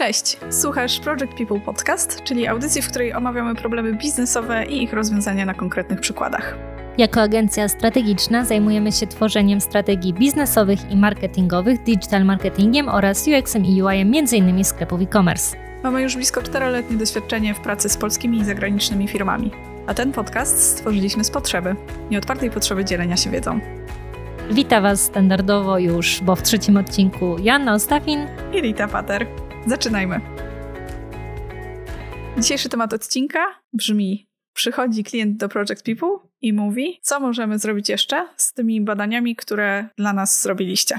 Cześć, słuchasz Project People Podcast, czyli audycji, w której omawiamy problemy biznesowe i ich rozwiązania na konkretnych przykładach. Jako agencja strategiczna zajmujemy się tworzeniem strategii biznesowych i marketingowych, digital marketingiem oraz UX-em i UI-em m.in. sklepów e-commerce. Mamy już blisko czteroletnie doświadczenie w pracy z polskimi i zagranicznymi firmami, a ten podcast stworzyliśmy z potrzeby, nieodpartej potrzeby dzielenia się wiedzą. Witam Was standardowo już, bo w trzecim odcinku Janna Ostafin i Rita Pater. Zaczynajmy. Dzisiejszy temat odcinka brzmi: Przychodzi klient do Project People i mówi, co możemy zrobić jeszcze z tymi badaniami, które dla nas zrobiliście.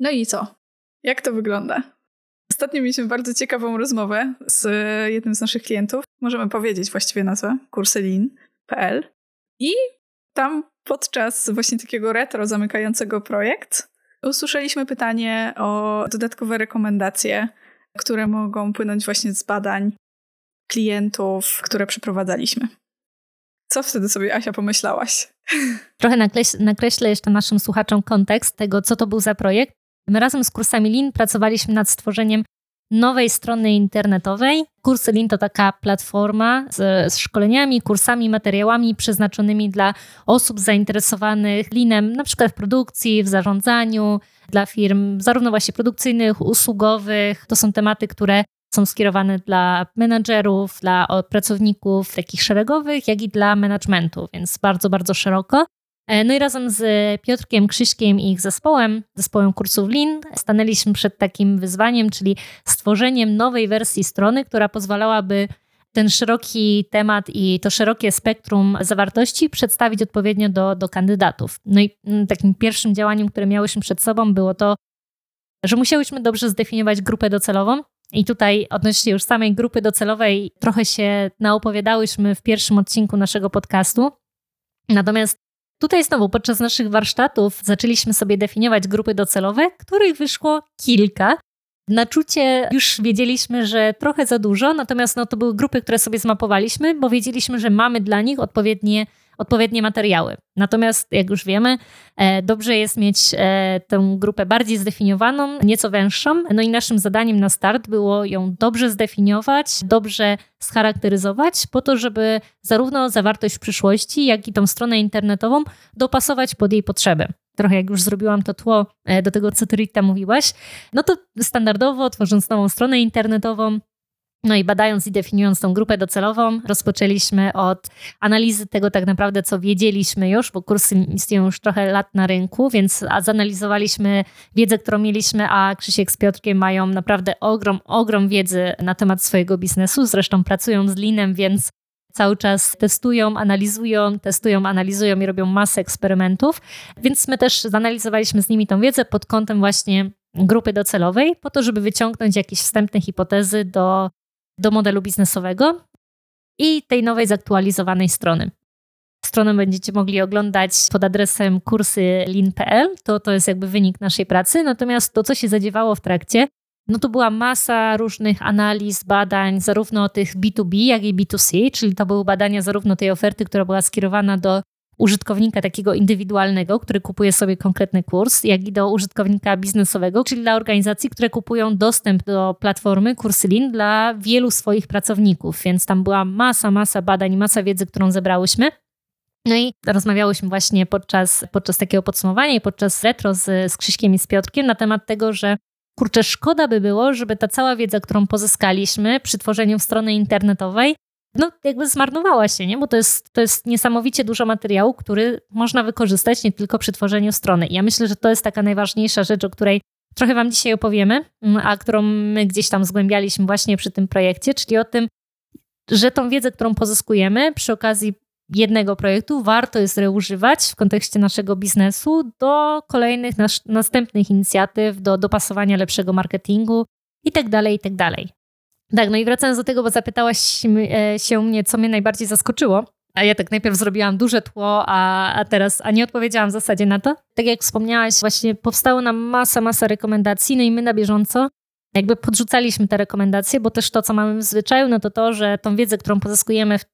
No i co? Jak to wygląda? Ostatnio mieliśmy bardzo ciekawą rozmowę z jednym z naszych klientów. Możemy powiedzieć właściwie nazwę kurselin.pl i tam podczas właśnie takiego retro zamykającego projekt usłyszeliśmy pytanie o dodatkowe rekomendacje, które mogą płynąć właśnie z badań klientów, które przeprowadzaliśmy. Co wtedy sobie, Asia, pomyślałaś? Trochę nakreślę jeszcze naszym słuchaczom kontekst tego, co to był za projekt. My razem z kursami Lean pracowaliśmy nad stworzeniem nowej strony internetowej. Kursy Lean to taka platforma z, z, szkoleniami, kursami, materiałami przeznaczonymi dla osób zainteresowanych Leanem, na przykład w produkcji, w zarządzaniu, dla firm zarówno właśnie produkcyjnych, usługowych. To są tematy, które są skierowane dla menadżerów, dla pracowników takich szeregowych, jak i dla managementu, więc bardzo, bardzo szeroko. E, no i razem z Piotrkiem Krzyśkiem i ich zespołem, zespołem kursów Lean, stanęliśmy przed takim wyzwaniem, czyli stworzeniem nowej wersji strony, która pozwalałaby ten szeroki temat i to szerokie spektrum zawartości przedstawić odpowiednio do, do kandydatów. No i mm, takim pierwszym działaniem, które miałyśmy przed sobą, było to, że musiałyśmy dobrze zdefiniować grupę docelową. I tutaj odnośnie już samej grupy docelowej trochę się naopowiadałyśmy w pierwszym odcinku naszego podcastu. Natomiast Tutaj znowu podczas naszych warsztatów zaczęliśmy sobie definiować grupy docelowe, których wyszło kilka. Na czucie już wiedzieliśmy, że trochę za dużo, natomiast no, to były grupy, które sobie zmapowaliśmy, bo wiedzieliśmy, że mamy dla nich odpowiednie odpowiednie materiały. Natomiast, jak już wiemy, e, dobrze jest mieć e, tę grupę bardziej zdefiniowaną, nieco węższą. No i naszym zadaniem na start było ją dobrze zdefiniować, dobrze scharakteryzować, po to, żeby zarówno zawartość w przyszłości, jak i tą stronę internetową dopasować pod jej potrzeby trochę jak już zrobiłam to tło e, do tego, co ty Rita mówiłaś, no to standardowo, tworząc nową stronę internetową, no i badając i definiując tą grupę docelową, rozpoczęliśmy od analizy tego tak naprawdę, co wiedzieliśmy już, bo kursy istnieją już trochę lat na rynku, więc zanalizowaliśmy wiedzę, którą mieliśmy, a Krzysiek z Piotrkiem mają naprawdę ogrom, ogrom wiedzy na temat swojego biznesu. Zresztą pracują z Linem, więc cały czas testują, analizują, testują, analizują i robią masę eksperymentów. Więc my też zanalizowaliśmy z nimi tą wiedzę pod kątem właśnie grupy docelowej, po to, żeby wyciągnąć jakieś wstępne hipotezy do do modelu biznesowego i tej nowej zaktualizowanej strony. Stronę będziecie mogli oglądać pod adresem kursyLin.pl. To, to jest jakby wynik naszej pracy. Natomiast to, co się zadziewało w trakcie, no to była masa różnych analiz, badań, zarówno tych B2B, jak i B2C, czyli to były badania zarówno tej oferty, która była skierowana do użytkownika takiego indywidualnego, który kupuje sobie konkretny kurs, jak i do użytkownika biznesowego, czyli dla organizacji, które kupują dostęp do platformy Kurslin dla wielu swoich pracowników. Więc tam była masa, masa badań, masa wiedzy, którą zebrałyśmy. No i rozmawiałyśmy właśnie podczas, podczas takiego podsumowania i podczas retro z, z Krzyśkiem i z Piotrkiem na temat tego, że kurczę, szkoda by było, żeby ta cała wiedza, którą pozyskaliśmy przy tworzeniu strony internetowej, no jakby zmarnowała się, nie? bo to jest, to jest niesamowicie dużo materiału, który można wykorzystać nie tylko przy tworzeniu strony. I ja myślę, że to jest taka najważniejsza rzecz, o której trochę Wam dzisiaj opowiemy, mm, a którą my gdzieś tam zgłębialiśmy właśnie przy tym projekcie, czyli o tym, że tą wiedzę, którą pozyskujemy przy okazji jednego projektu, warto jest reużywać w kontekście naszego biznesu do kolejnych nas, następnych inicjatyw, do dopasowania lepszego marketingu itd., tak itd. Tak no i wracając do tego, bo zapytałaś e, się mnie, co mnie najbardziej zaskoczyło. A ja tak najpierw zrobiłam duże tło, a, a teraz, a nie odpowiedziałam w zasadzie na to. Tak jak wspomniałaś, właśnie powstało nam masa, masa rekomendacji, no i my na bieżąco jakby podrzucaliśmy te rekomendacje, bo też to, co mamy w zwyczaju, no to to, że tą wiedzę, którą pozyskujemy w,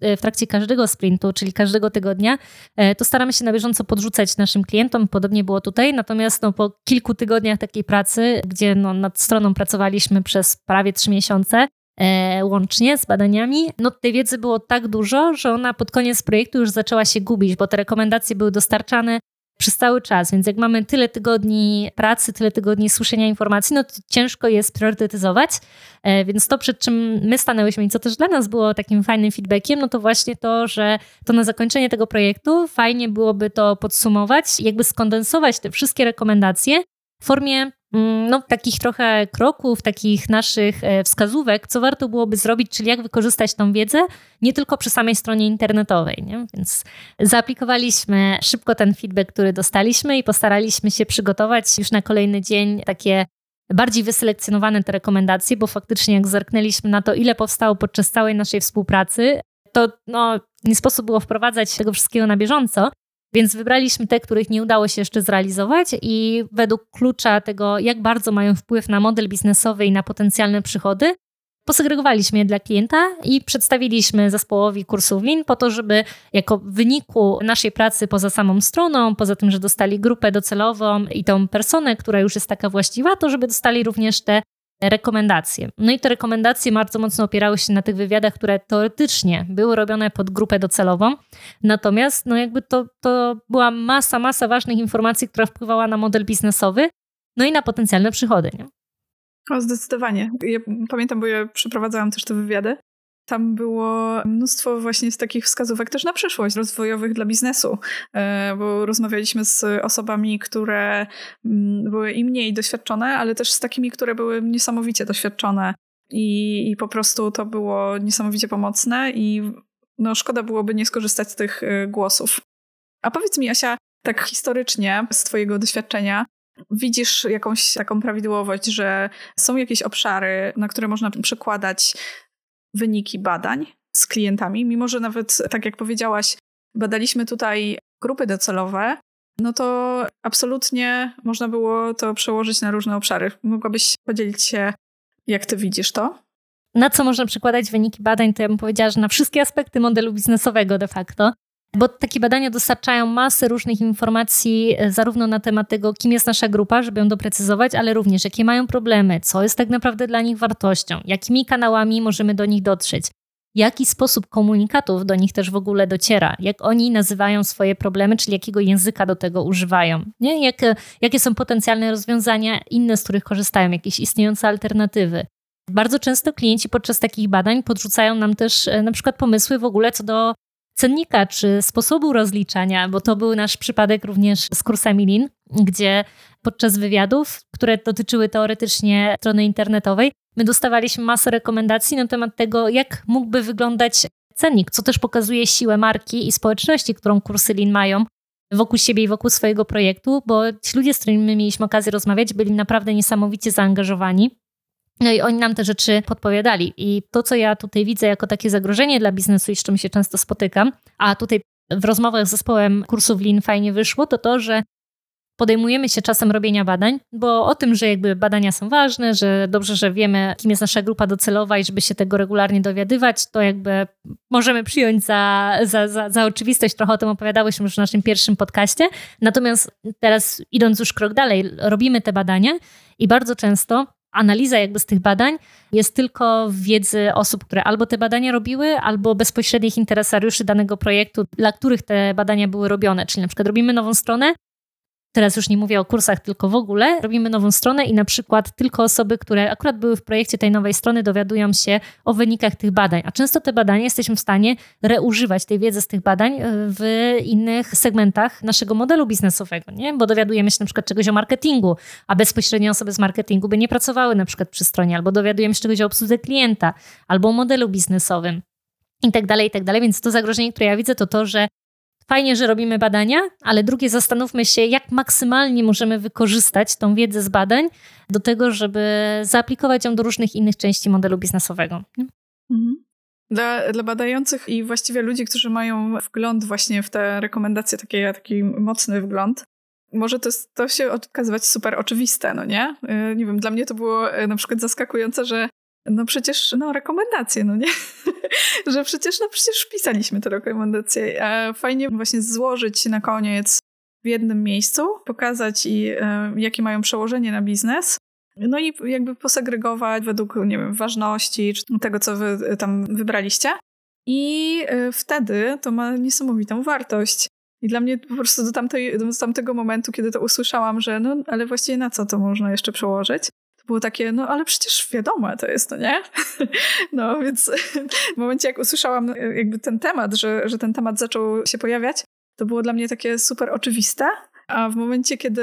w trakcie każdego sprintu, czyli każdego tygodnia, e, to staramy się na bieżąco podrzucać naszym klientom. Podobnie było tutaj. Natomiast no, po kilku tygodniach takiej pracy, gdzie no, nad stroną pracowaliśmy przez prawie trzy miesiące, e, łącznie z badaniami, no tej wiedzy było tak dużo, że ona pod koniec projektu już zaczęła się gubić, bo te rekomendacje były dostarczane przez cały czas. Więc jak mamy tyle tygodni pracy, tyle tygodni słyszenia informacji, no to ciężko jest priorytetyzować. E, więc to, przed czym my stanęłyśmy i co też dla nas było takim fajnym feedbackiem, no to właśnie to, że to na zakończenie tego projektu fajnie byłoby to podsumować, jakby skondensować te wszystkie rekomendacje w formie no, takich trochę kroków, takich naszych e, wskazówek, co warto byłoby zrobić, czyli jak wykorzystać tą wiedzę nie tylko przy samej stronie internetowej. Nie? Więc zaaplikowaliśmy szybko ten feedback, który dostaliśmy i postaraliśmy się przygotować już na kolejny dzień takie bardziej wyselekcjonowane te rekomendacje, bo faktycznie jak zerknęliśmy na to, ile powstało podczas całej naszej współpracy, to no, nie sposób było wprowadzać tego wszystkiego na bieżąco, więc wybraliśmy te, których nie udało się jeszcze zrealizować i według klucza tego, jak bardzo mają wpływ na model biznesowy i na potencjalne przychody, posegregowaliśmy je dla klienta i przedstawiliśmy zespołowi kursów Lean po to, żeby jako wyniku naszej pracy poza samą stroną, poza tym, że dostali grupę docelową i tą personę, która już jest taka właściwa, to żeby dostali również te rekomendacje. No i te rekomendacje bardzo mocno opierały się na tych wywiadach, które teoretycznie były robione pod grupę docelową. Natomiast no jakby to, to była masa, masa ważnych informacji, która wpływała na model biznesowy, no i na potencjalne przychody. Nie? O, zdecydowanie. Ja pamiętam, bo ja przeprowadzałam też te wywiady tam było mnóstwo właśnie takich wskazówek też na przyszłość, rozwojowych dla biznesu, e, bo rozmawialiśmy z osobami, które mm, były i mniej doświadczone, ale też z takimi, które były niesamowicie doświadczone i, i po prostu to było niesamowicie pomocne i no, szkoda byłoby nie skorzystać z tych e, głosów. A powiedz mi, Asia, tak historycznie z Twojego doświadczenia, widzisz jakąś taką prawidłowość, że są jakieś obszary, na które można przekładać wyniki badań z klientami, mimo że nawet, tak jak powiedziałaś, badaliśmy tutaj grupy docelowe, no to absolutnie można było to przełożyć na różne obszary. Mogłabyś podzielić się, jak ty widzisz to? Na co można przekładać wyniki badań, to ja bym powiedziała, że na wszystkie aspekty modelu biznesowego de facto. Bo takie badania dostarczają masę różnych informacji, e, zarówno na temat tego, kim jest nasza grupa, żeby ją doprecyzować, ale również jakie mają problemy, co jest tak naprawdę dla nich wartością, jakimi kanałami możemy do nich dotrzeć, jaki sposób komunikatów do nich też w ogóle dociera, jak oni nazywają swoje problemy, czyli jakiego języka do tego używają, nie? Jak, jakie są potencjalne rozwiązania inne, z których korzystają, jakieś istniejące alternatywy. Bardzo często klienci podczas takich badań podrzucają nam też e, na przykład pomysły w ogóle co do cennika czy sposobu rozliczania, bo to był nasz przypadek również z kursami Lean, gdzie podczas wywiadów, które dotyczyły teoretycznie strony internetowej, my dostawaliśmy masę rekomendacji na temat tego, jak mógłby wyglądać cennik, co też pokazuje siłę marki i społeczności, którą kursy Lean mają wokół siebie i wokół swojego projektu, bo ci ludzie, z którymi my mieliśmy okazję rozmawiać, byli naprawdę niesamowicie zaangażowani. No i oni nam te rzeczy podpowiadali. I to, co ja tutaj widzę jako takie zagrożenie dla biznesu i z czym się często spotykam, a tutaj w rozmowach z zespołem kursów Lean fajnie wyszło, to to, że podejmujemy się czasem robienia badań, bo o tym, że jakby badania są ważne, że dobrze, że wiemy, kim jest nasza grupa docelowa i żeby się tego regularnie dowiadywać, to jakby możemy przyjąć za, za, za, za oczywistość. Trochę o tym opowiadałyśmy już w naszym pierwszym podcaście. Natomiast teraz idąc już krok dalej, robimy te badania i bardzo często analiza jakby z tych badań jest tylko wiedzy osób, które albo te badania robiły, albo bezpośrednich interesariuszy danego projektu, dla których te badania były robione. Czyli na przykład robimy nową stronę, teraz już nie mówię o kursach, tylko w ogóle, robimy nową stronę i na przykład tylko osoby, które akurat były w projekcie tej nowej strony, dowiadują się o wynikach tych badań. A często te badania jesteśmy w stanie reużywać tej wiedzy z tych badań e, w innych segmentach naszego modelu biznesowego, nie? bo dowiadujemy się na przykład czegoś o marketingu, a bezpośrednio osoby z marketingu by nie pracowały na przykład przy stronie, albo dowiadujemy się czegoś o obsłudze klienta, albo o modelu biznesowym i tak dalej, i tak dalej. Więc to zagrożenie, które ja widzę, to to, że Fajnie, że robimy badania, ale drugie, zastanówmy się, jak maksymalnie możemy wykorzystać tą wiedzę z badań do tego, żeby zaaplikować ją do różnych innych części modelu biznesowego. Mhm. Dla, dla badających i właściwie ludzi, którzy mają wgląd właśnie w te rekomendacje, takie, taki mocny wgląd, może to, to się okazywać super oczywiste, no nie? Y, nie wiem, dla mnie to było y, na przykład zaskakujące, że no przecież, no rekomendacje, no nie? że przecież, no przecież pisaliśmy te rekomendacje. A fajnie właśnie złożyć na koniec w jednym miejscu, pokazać i e, jakie mają przełożenie na biznes. No i jakby posegregować według, nie wiem, ważności, czy tego, co wy tam wybraliście. I e, wtedy to ma niesamowitą wartość. I dla mnie po prostu do, tamtej, do tamtego momentu, kiedy to usłyszałam, że no, ale właściwie na co to można jeszcze przełożyć, to było takie, no ale przecież wiadomo to jest, to nie? No więc w momencie, jak usłyszałam e, jakby ten temat, że, że ten temat zaczął się pojawiać, to było dla mnie takie super oczywiste. A w momencie, kiedy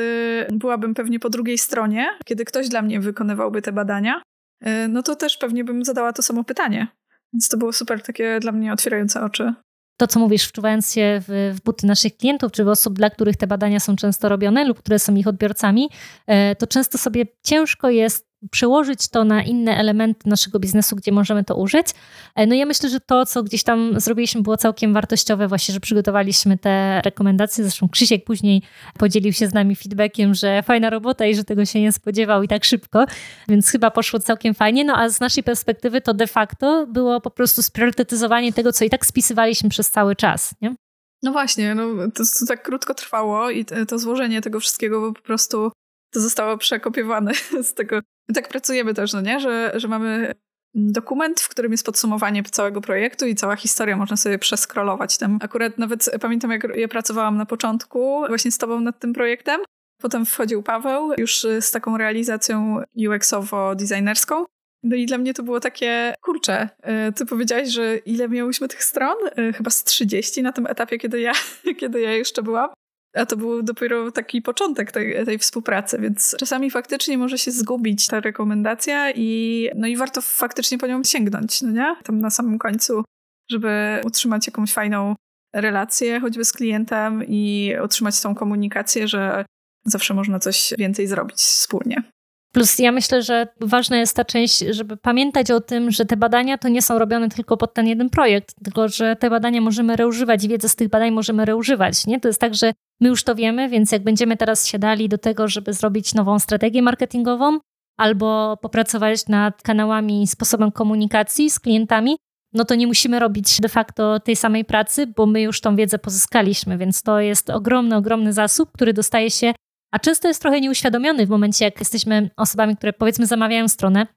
byłabym pewnie po drugiej stronie, kiedy ktoś dla mnie wykonywałby te badania, e, no to też pewnie bym zadała to samo pytanie. Więc to było super takie dla mnie otwierające oczy to, co mówisz, wczuwając się w, w, buty naszych klientów, czy w osób, dla których te badania są często robione lub które są ich odbiorcami, e, to często sobie ciężko jest przełożyć to na inne elementy naszego biznesu, gdzie możemy to użyć. E, no ja myślę, że to, co gdzieś tam zrobiliśmy, było całkiem wartościowe, właśnie, że przygotowaliśmy te rekomendacje. Zresztą Krzysiek później podzielił się z nami feedbackiem, że fajna robota i że tego się nie spodziewał i tak szybko, więc chyba poszło całkiem fajnie. No a z naszej perspektywy to de facto było po prostu spriorytetyzowanie tego, co i tak spisywaliśmy przez cały czas. Nie? No właśnie, no to, to tak krótko trwało i to złożenie tego wszystkiego, po prostu to zostało przekopiowane z tego. Tak pracujemy też, no nie? Że, że mamy dokument, w którym jest podsumowanie całego projektu i cała historia, można sobie przeskrolować tam. Akurat nawet pamiętam, jak ja pracowałam na początku właśnie z tobą nad tym projektem. Potem wchodził Paweł już z taką realizacją UX-owo-designerską. No i dla mnie to było takie, kurczę, y, ty powiedziałaś, że ile miałyśmy tych stron? Y, chyba z 30 na tym etapie, kiedy ja, kiedy ja jeszcze byłam. A to był dopiero taki początek tej, tej współpracy, więc czasami faktycznie może się zgubić ta rekomendacja i, no i warto faktycznie po nią sięgnąć, no nie? Tam na samym końcu, żeby utrzymać jakąś fajną relację choćby z klientem i utrzymać tą komunikację, że zawsze można coś więcej zrobić wspólnie. Plus ja myślę, że ważna jest ta część, żeby pamiętać o tym, że te badania to nie są robione tylko pod ten jeden projekt, tylko że te badania możemy reużywać wiedzę z tych badań możemy reużywać. Nie? To jest tak, że my już to wiemy, więc jak będziemy teraz siadali do tego, żeby zrobić nową strategię marketingową albo popracować nad kanałami, sposobem komunikacji z klientami, no to nie musimy robić de facto tej samej pracy, bo my już tą wiedzę pozyskaliśmy, więc to jest ogromny, ogromny zasób, który dostaje się a często jest trochę nieuświadomiony w momencie, jak jesteśmy osobami, które powiedzmy zamawiają stronę.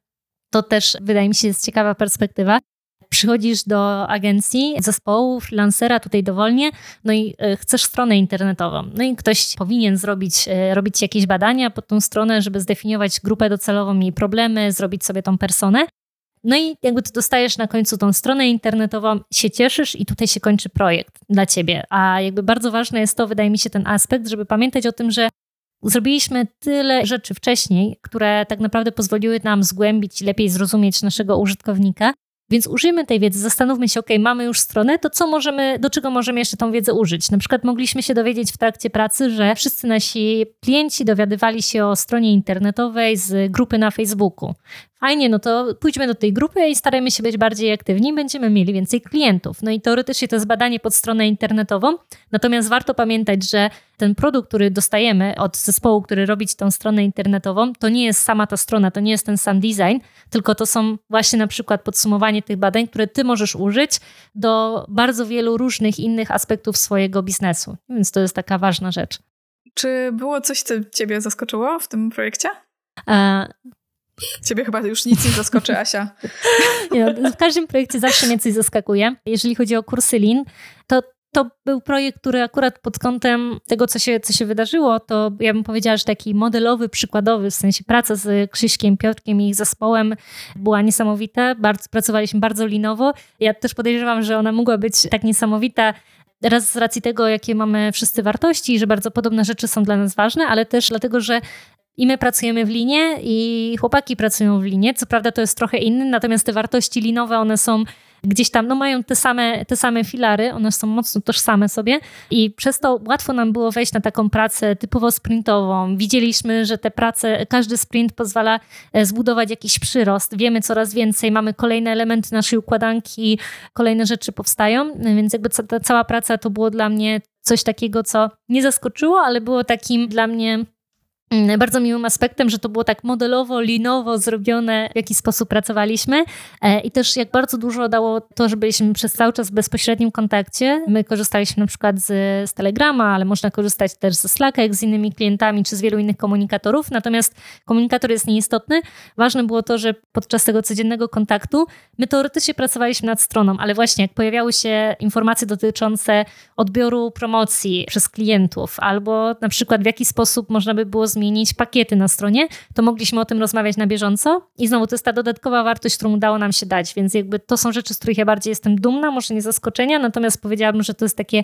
To też wydaje mi się jest ciekawa perspektywa. Przychodzisz do agencji, zespołu, freelancera tutaj dowolnie, no i e, chcesz stronę internetową. No i ktoś powinien zrobić, e, robić jakieś badania pod tą stronę, żeby zdefiniować grupę docelową, jej problemy, zrobić sobie tą personę. No i jakby ty dostajesz na końcu tą stronę internetową, się cieszysz i tutaj się kończy projekt dla ciebie. A jakby bardzo ważne jest to, wydaje mi się, ten aspekt, żeby pamiętać o tym, że Zrobiliśmy tyle rzeczy wcześniej, które tak naprawdę pozwoliły nam zgłębić i lepiej zrozumieć naszego użytkownika. Więc użyjmy tej wiedzy, zastanówmy się, ok, mamy już stronę, to co możemy, do czego możemy jeszcze tą wiedzę użyć? Na przykład mogliśmy się dowiedzieć w trakcie pracy, że wszyscy nasi klienci dowiadywali się o stronie internetowej z grupy na Facebooku fajnie, no to pójdźmy do tej grupy i starajmy się być bardziej aktywni, będziemy mieli więcej klientów. No i teoretycznie to jest badanie pod stronę internetową, natomiast warto pamiętać, że ten produkt, który dostajemy od zespołu, który robi tą stronę internetową, to nie jest sama ta strona, to nie jest ten sam design, tylko to są właśnie na przykład podsumowanie tych badań, które ty możesz użyć do bardzo wielu różnych innych aspektów swojego biznesu. Więc to jest taka ważna rzecz. Czy było coś, co ciebie zaskoczyło w tym projekcie? E, Ciebie chyba już nic nie zaskoczy, Asia. w każdym projekcie zawsze mnie coś zaskakuje. Jeżeli chodzi o kursy Lean, to to był projekt, który akurat pod kątem tego, co się, co się wydarzyło, to ja bym powiedziała, że taki modelowy, przykładowy, w sensie praca z Krzyśkiem, Piotrkiem i ich zespołem była niesamowita. Bardzo, pracowaliśmy bardzo linowo. Ja też podejrzewam, że ona mogła być tak niesamowita, Raz z racji tego, jakie mamy wszyscy wartości, że bardzo podobne rzeczy są dla nas ważne, ale też dlatego, że i my pracujemy w linie, i chłopaki pracują w linie. Co prawda to jest trochę inny, natomiast te wartości linowe, one są gdzieś tam, no mają te same, te same filary, one są mocno tożsame sobie i przez to łatwo nam było wejść na taką pracę typowo sprintową. Widzieliśmy, że te prace, każdy sprint pozwala e, zbudować jakiś przyrost. Wiemy coraz więcej, mamy kolejne elementy naszej układanki, kolejne rzeczy powstają, więc jakby ta cała praca to było dla mnie coś takiego, co nie zaskoczyło, ale było takim dla mnie bardzo miłym aspektem, że to było tak modelowo, linowo zrobione, w jaki sposób pracowaliśmy e, i też jak bardzo dużo dało to, że byliśmy przez cały czas w bezpośrednim kontakcie. My korzystaliśmy na przykład z, z Telegrama, ale można korzystać też ze Slacka, jak z innymi klientami, czy z wielu innych komunikatorów, natomiast komunikator jest nieistotny. Ważne było to, że podczas tego codziennego kontaktu my teoretycznie pracowaliśmy nad stroną, ale właśnie jak pojawiały się informacje dotyczące odbioru promocji przez klientów, albo na przykład w jaki sposób można by było zmienić zmienić pakiety na stronie, to mogliśmy o tym rozmawiać na bieżąco. I znowu to jest ta dodatkowa wartość, którą udało nam się dać, więc jakby to są rzeczy, z których ja bardziej jestem dumna, może nie zaskoczenia, natomiast powiedziałabym, że to jest takie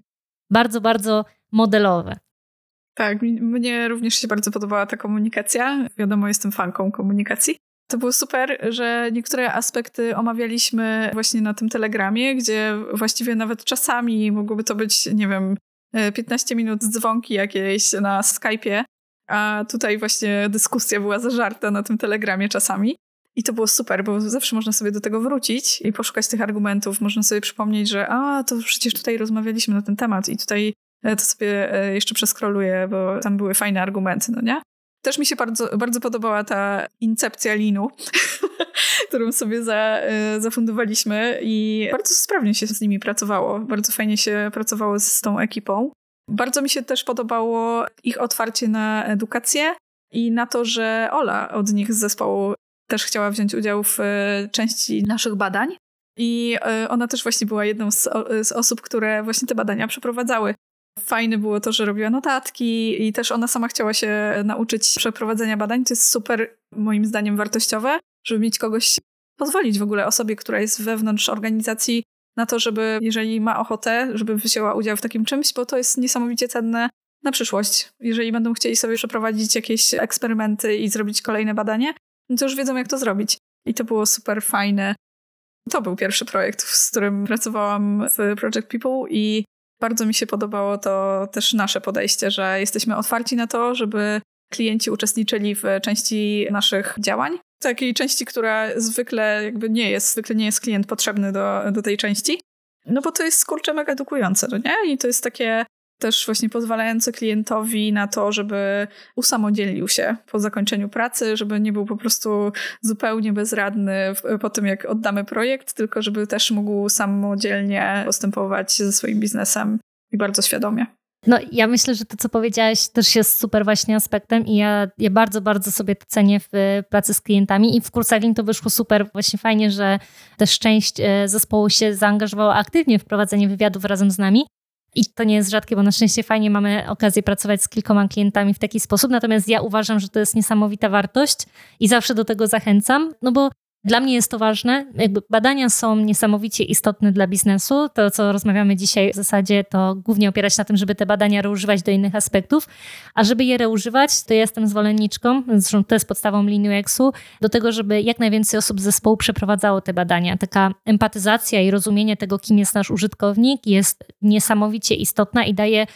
bardzo, bardzo modelowe. Tak, mnie również się bardzo podobała ta komunikacja. Wiadomo, jestem fanką komunikacji. To było super, że niektóre aspekty omawialiśmy właśnie na tym telegramie, gdzie właściwie nawet czasami mogłoby to być, nie wiem, 15 minut dzwonki jakieś na Skype'ie, a tutaj właśnie dyskusja była zażarta na tym telegramie czasami. I to było super, bo zawsze można sobie do tego wrócić i poszukać tych argumentów. Można sobie przypomnieć, że a, to przecież tutaj rozmawialiśmy na ten temat i tutaj e, to sobie e, jeszcze przeskroluję, bo tam były fajne argumenty, no nie? Też mi się bardzo, bardzo podobała ta incepcja linu, którą sobie za, e, zafundowaliśmy i bardzo sprawnie się z nimi pracowało. Bardzo fajnie się pracowało z tą ekipą. Bardzo mi się też podobało ich otwarcie na edukację i na to, że Ola od nich z zespołu też chciała wziąć udział w e, części naszych badań. I e, ona też właśnie była jedną z, z osób, które właśnie te badania przeprowadzały. Fajne było to, że robiła notatki i też ona sama chciała się nauczyć przeprowadzenia badań. To jest super, moim zdaniem, wartościowe, żeby mieć kogoś, pozwolić w ogóle osobie, która jest wewnątrz organizacji, na to, żeby, jeżeli ma ochotę, żeby wzięła udział w takim czymś, bo to jest niesamowicie cenne na przyszłość. Jeżeli będą chcieli sobie przeprowadzić jakieś eksperymenty i zrobić kolejne badanie, no to już wiedzą, jak to zrobić. I to było super fajne. To był pierwszy projekt, z którym pracowałam w Project People i bardzo mi się podobało to też nasze podejście, że jesteśmy otwarci na to, żeby klienci uczestniczyli w części naszych działań. Takiej części, która zwykle jakby nie jest, zwykle nie jest klient potrzebny do, do tej części. No bo to jest kurczę mega edukujące, no nie? I to jest takie też właśnie pozwalające klientowi na to, żeby usamodzielnił się po zakończeniu pracy, żeby nie był po prostu zupełnie bezradny po tym, jak oddamy projekt, tylko żeby też mógł samodzielnie postępować ze swoim biznesem i bardzo świadomie. No, ja myślę, że to, co powiedziałaś, też jest super właśnie aspektem i ja, ja bardzo, bardzo sobie to cenię w pracy z klientami i w kursach to wyszło super. Właśnie fajnie, że też część e, zespołu się zaangażowała aktywnie w prowadzenie wywiadów razem z nami. I to nie jest rzadkie, bo na szczęście fajnie mamy okazję pracować z kilkoma klientami w taki sposób. Natomiast ja uważam, że to jest niesamowita wartość i zawsze do tego zachęcam, no bo dla mnie jest to ważne. Jakby badania są niesamowicie istotne dla biznesu. To, co rozmawiamy dzisiaj w zasadzie, to głównie opierać na tym, żeby te badania reużywać do innych aspektów. A żeby je reużywać, to ja jestem zwolenniczką, zresztą to jest podstawą linii UX-u, do tego, żeby jak najwięcej osób z zespołu przeprowadzało te badania. Taka empatyzacja i rozumienie tego, kim jest nasz użytkownik, jest niesamowicie istotna i daje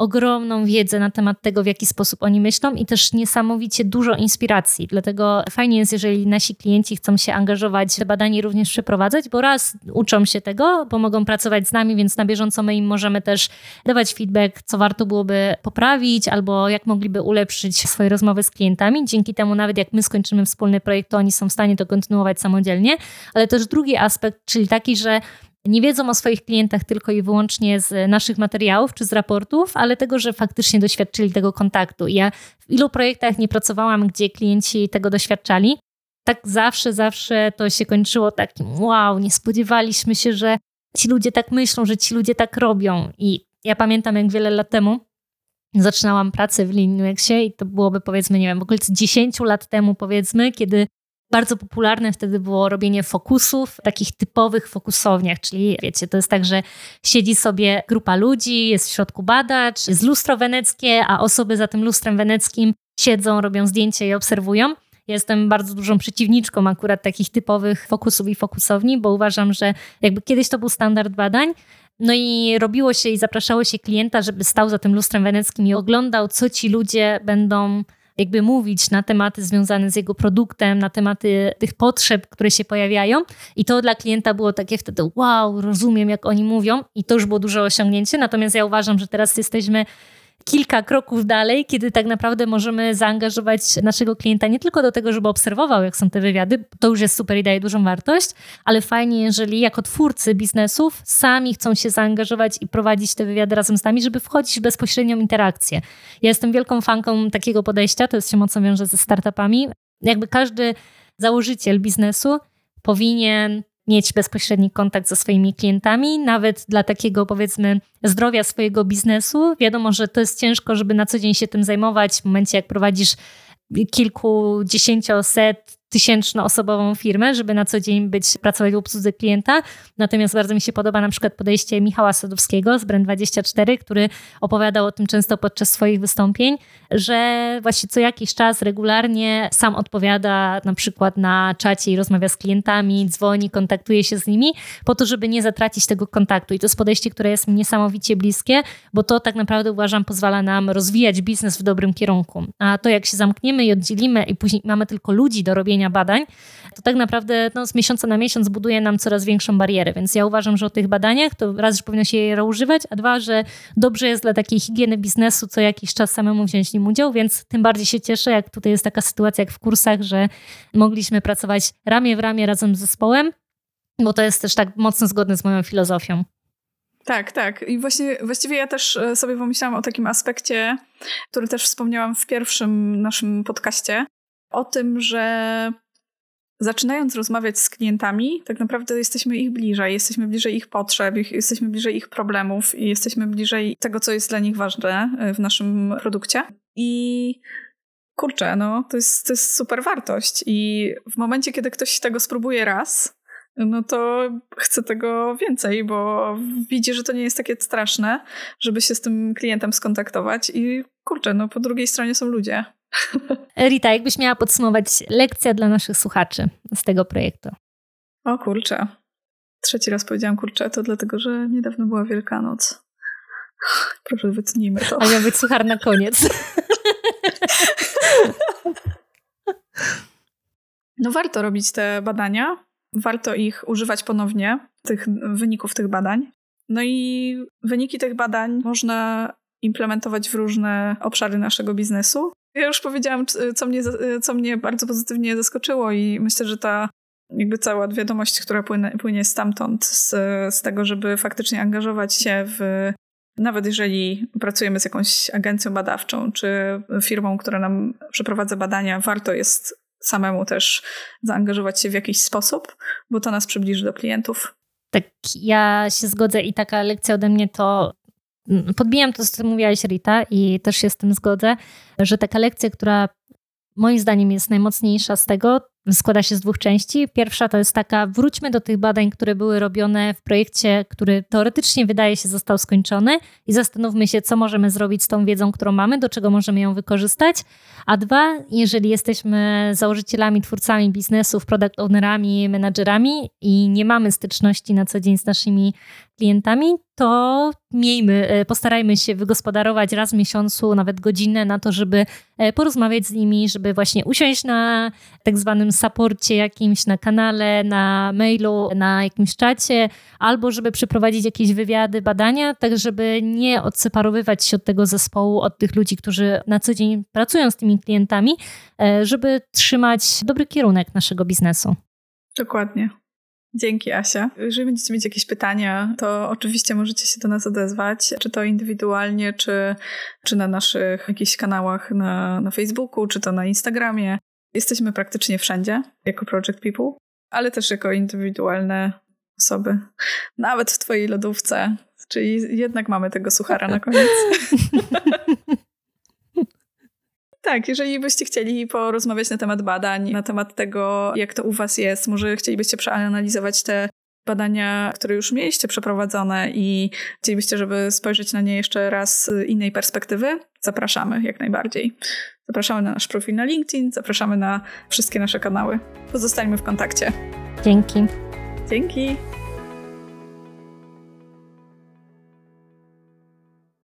ogromną wiedzę na temat tego, w jaki sposób oni myślą i też niesamowicie dużo inspiracji. Dlatego fajnie jest, jeżeli nasi klienci chcą się angażować, te badanie również przeprowadzać, bo raz uczą się tego, bo mogą pracować z nami, więc na bieżąco my im możemy też dawać feedback, co warto byłoby poprawić albo jak mogliby ulepszyć swoje rozmowy z klientami. Dzięki temu nawet jak my skończymy wspólny projekt, to oni są w stanie to kontynuować samodzielnie. Ale też drugi aspekt, czyli taki, że nie wiedzą o swoich klientach tylko i wyłącznie z naszych materiałów czy z raportów, ale tego, że faktycznie doświadczyli tego kontaktu. Ja w ilu projektach nie pracowałam, gdzie klienci tego doświadczali. Tak zawsze, zawsze to się kończyło takim wow, nie spodziewaliśmy się, że ci ludzie tak myślą, że ci ludzie tak robią. I ja pamiętam, jak wiele lat temu zaczynałam pracę w Linuxie i to byłoby powiedzmy, nie wiem, w okolicy 10 lat temu powiedzmy, kiedy bardzo popularne wtedy było robienie fokusów takich typowych fokusowniach, czyli wiecie, to jest tak, że siedzi sobie grupa ludzi, jest w środku badacz, jest lustro weneckie, a osoby za tym lustrem weneckim siedzą, robią zdjęcia i obserwują. Jestem bardzo dużą przeciwniczką akurat takich typowych fokusów i fokusowni, bo uważam, że jakby kiedyś to był standard badań, no i robiło się i zapraszało się klienta, żeby stał za tym lustrem weneckim i oglądał, co ci ludzie będą jakby mówić na tematy związane z jego produktem, na tematy tych potrzeb, które się pojawiają. I to dla klienta było takie wtedy, wow, rozumiem, jak oni mówią, i to już było duże osiągnięcie. Natomiast ja uważam, że teraz jesteśmy kilka kroków dalej, kiedy tak naprawdę możemy zaangażować naszego klienta nie tylko do tego, żeby obserwował, jak są te wywiady, to już jest super i daje dużą wartość, ale fajnie, jeżeli jako twórcy biznesów sami chcą się zaangażować i prowadzić te wywiady razem z nami, żeby wchodzić w bezpośrednią interakcję. Ja jestem wielką fanką takiego podejścia, to jest się mocno wiąże ze startupami. Jakby każdy założyciel biznesu powinien mieć bezpośredni kontakt ze swoimi klientami, nawet dla takiego powiedzmy zdrowia swojego biznesu. Wiadomo, że to jest ciężko, żeby na co dzień się tym zajmować w momencie, jak prowadzisz kilkudziesięcioset tysięcznoosobową firmę, żeby na co dzień być, pracować w obsłudze klienta. Natomiast bardzo mi się podoba na przykład podejście Michała Sadowskiego z Brand24, który opowiadał o tym często podczas swoich wystąpień, że właśnie co jakiś czas regularnie sam odpowiada na przykład na czacie i rozmawia z klientami, dzwoni, kontaktuje się z nimi, po to, żeby nie zatracić tego kontaktu. I to jest podejście, które jest mi niesamowicie bliskie, bo to tak naprawdę uważam pozwala nam rozwijać biznes w dobrym kierunku. A to jak się zamkniemy i oddzielimy i później mamy tylko ludzi do robienia robienia badań, to tak naprawdę no, z miesiąca na miesiąc buduje nam coraz większą barierę. Więc ja uważam, że o tych badaniach to raz, że powinno się je używać, a dwa, że dobrze jest dla takiej higieny biznesu co jakiś czas samemu wziąć w nim udział, więc tym bardziej się cieszę, jak tutaj jest taka sytuacja jak w kursach, że mogliśmy pracować ramię w ramię razem z zespołem, bo to jest też tak mocno zgodne z moją filozofią. Tak, tak. I właśnie, właściwie ja też e, sobie pomyślałam o takim aspekcie, który też wspomniałam w pierwszym naszym podcaście, o tym, że zaczynając rozmawiać z klientami, tak naprawdę jesteśmy ich bliżej, jesteśmy bliżej ich potrzeb, jesteśmy bliżej ich problemów i jesteśmy bliżej tego, co jest dla nich ważne e, w naszym produkcie. I kurczę, no to jest, to jest super wartość. I w momencie, kiedy ktoś tego spróbuje raz, no to chce tego więcej, bo widzi, że to nie jest takie straszne, żeby się z tym klientem skontaktować i kurczę, no po drugiej stronie są ludzie. Rita, jakbyś miała podsumować lekcja dla naszych słuchaczy z tego projektu? O kurczę. Trzeci raz powiedziałam kurczę, to dlatego, że niedawno była Wielkanoc. Proszę, wytnijmy to. A miał być suchar na koniec. No warto robić te badania, warto ich używać ponownie, tych wyników tych badań. No i wyniki tych badań można implementować w różne obszary naszego biznesu. Ja już powiedziałam, co mnie, co mnie bardzo pozytywnie zaskoczyło i myślę, że ta jakby cała wiadomość, która płynie, płynie stamtąd, z, z tego, żeby faktycznie angażować się w nawet jeżeli pracujemy z jakąś agencją badawczą czy firmą, która nam przeprowadza badania, warto jest samemu też zaangażować się w jakiś sposób, bo to nas przybliży do klientów. Tak, ja się zgodzę i taka lekcja ode mnie to podbijam to, co mówiłaś Rita i też się z tym zgodzę, że taka lekcja, która moim zdaniem jest najmocniejsza z tego, składa się z dwóch części. Pierwsza to jest taka, wróćmy do tych badań, które były robione w projekcie, który teoretycznie wydaje się został skończony i zastanówmy się, co możemy zrobić z tą wiedzą, którą mamy, do czego możemy ją wykorzystać. A dwa, jeżeli jesteśmy założycielami, twórcami biznesów, product ownerami, menadżerami i nie mamy styczności na co dzień z naszymi klientami, to miejmy, e, postarajmy się wygospodarować raz w miesiącu, nawet godzinę na to, żeby e, porozmawiać z nimi, żeby właśnie usiąść na tak zwanym saporcie jakimś, na kanale, na mailu, na jakimś czacie, albo żeby przeprowadzić jakieś wywiady, badania, tak żeby nie odseparowywać się od tego zespołu, od tych ludzi, którzy na co dzień pracują z tymi klientami, e, żeby trzymać dobry kierunek naszego biznesu. Dokładnie. Dzięki, Asia. Jeżeli będziecie mieć jakieś pytania, to oczywiście możecie się do nas odezwać, czy to indywidualnie, czy, czy na naszych jakichś kanałach na, na Facebooku, czy to na Instagramie. Jesteśmy praktycznie wszędzie jako Project People, ale też jako indywidualne osoby. Nawet w Twojej lodówce. Czyli jednak mamy tego suchara na koniec. Tak, jeżeli byście chcieli porozmawiać na temat badań, na temat tego, jak to u Was jest, może chcielibyście przeanalizować te badania, które już mieliście przeprowadzone i chcielibyście, żeby spojrzeć na nie jeszcze raz z innej perspektywy, zapraszamy jak najbardziej. Zapraszamy na nasz profil na LinkedIn, zapraszamy na wszystkie nasze kanały. Pozostańmy w kontakcie. Dzięki. Dzięki.